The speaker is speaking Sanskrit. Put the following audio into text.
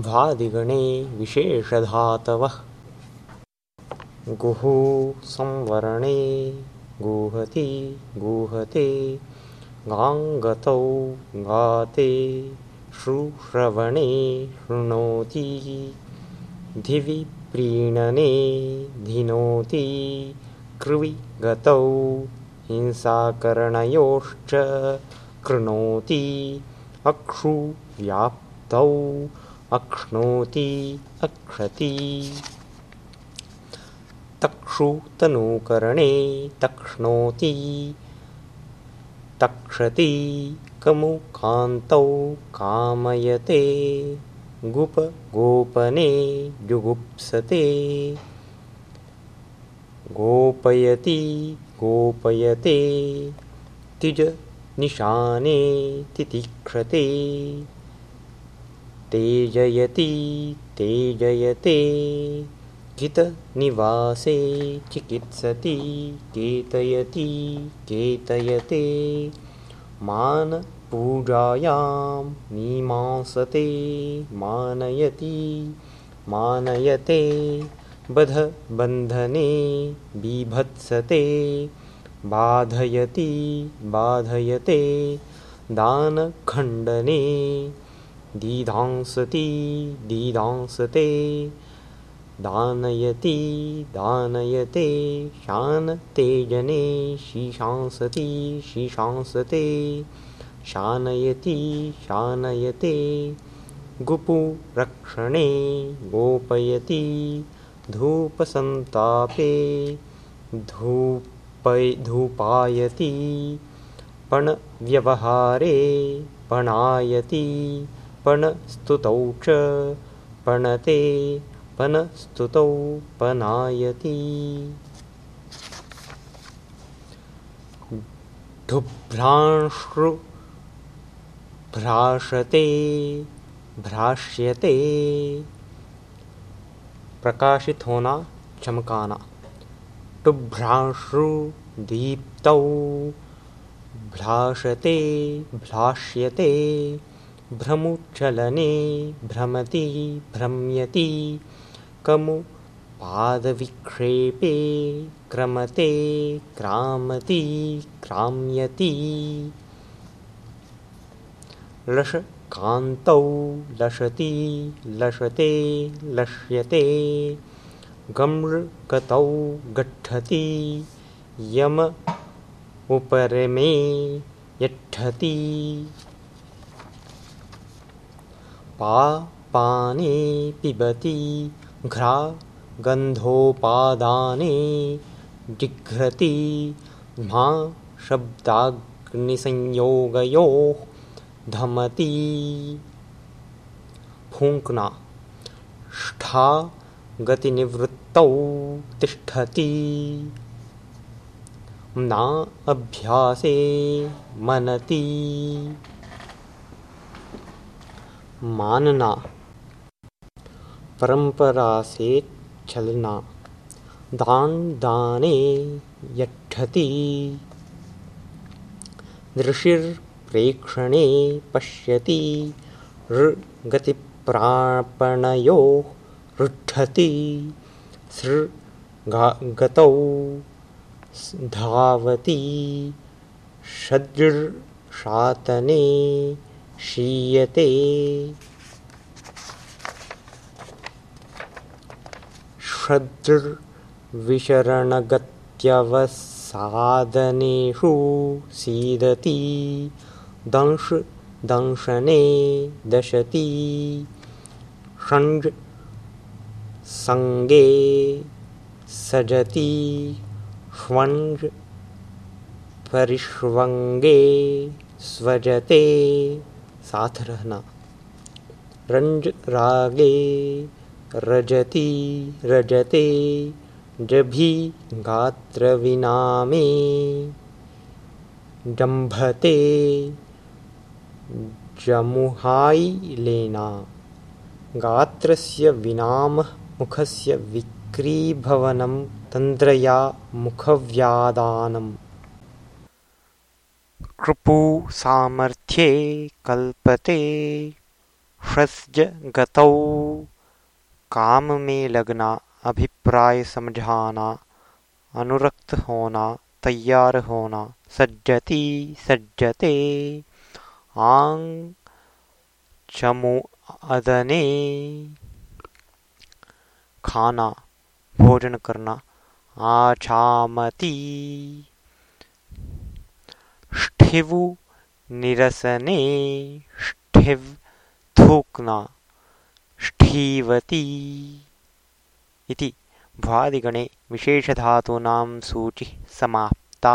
भादिगणे विशेषधातवः गुः संवरणे गुहति गुहते गाङ्गतौ गाते शुश्रवणे शृणोति धिवि प्रीणने धिनोति कृवि गतौ हिंसाकरणयोश्च कृणोति अक्षु व्याप्तौ अक्ष्णोति अक्षति। तक्षुतनुकरणे तक्ष्णोति तक्षति कमुकान्तौ कामयते गुपगोपने जुगुप्सते। गोपयति गोपयते तिजनिशाने तितिक्षते तेजयति तेजयते हितनिवासे चिकित्सति केतयति केतयते। मानपूजायां मीमांसते मानयति मानयते। बधबन्धने बिभत्सते बाधयति बाधयते। दानखण्डने दीधांसति दीधांसते दानयति दानयते शानते जने शीशांसति शीशांसते शानयति शानयते गुपुरक्षणे गोपयति धूपसन्तापे धूपै धूपायति पणव्यवहारे पणायति पणस्तुतौ पणते पनस्तुतौ पनायति भ्राश्रुभ्राशते भ्राष्यते प्रकाशित होना चमकाना। टुभ्राश्रु दीप्तौ भ्राशते भ्राष्यते भ्रमुचलने भ्रमति भ्रम्यति कमु पादविक्षेपे क्रमते क्रामति क्राम्यति। लशकान्तौ लशति लशते लश्यते गमृगतौ गच्छति यम उपरमे यच्छति पापाने पिबति घ्रा गन्धोपादाने जिघ्रति मा शब्दाग्निसंयोगयोः धमति। फूङ्क्ना ष्ठा गतिनिवृत्तौ तिष्ठति। ना अभ्यासे मनति। मानना। परंपरा से चलना। दान दाने यठति दृशिर्प्रेक्षणे पश्यति। ऋगतिप्रापणयो रुद्धति सृगतौ धावति। षड्शातने क्षीयते। षदृविशरणगत्यवसादनेषु सीदति दंश दंशने दशति। षञ्ज सङ्गे सजति। ष्वञ्ज परिष्वङ्गे स्वजते साथ रहना रंज रागे रजति रजते जभी गात्र विनामे जम्भते जमुहाई लेना। गात्रस्य विनामः मुखस्य विक्रीभवनं तन्द्रया मुखव्यादानम् कृपु सामर्थ्ये कल्पते। षस्ज गतौ। काम में लगना, अभिप्राय समझाना, अनुरक्त होना, तैयार होना, सज्जती, सज्जते। आंग चमो अदने। खाना, भोजन करना आछामती ष्ठिवु निरसने ष्ठिव थूक्ना ष्ठीवती इति भ्वादिगणे विशेषधातूनां सूचिः समाप्ता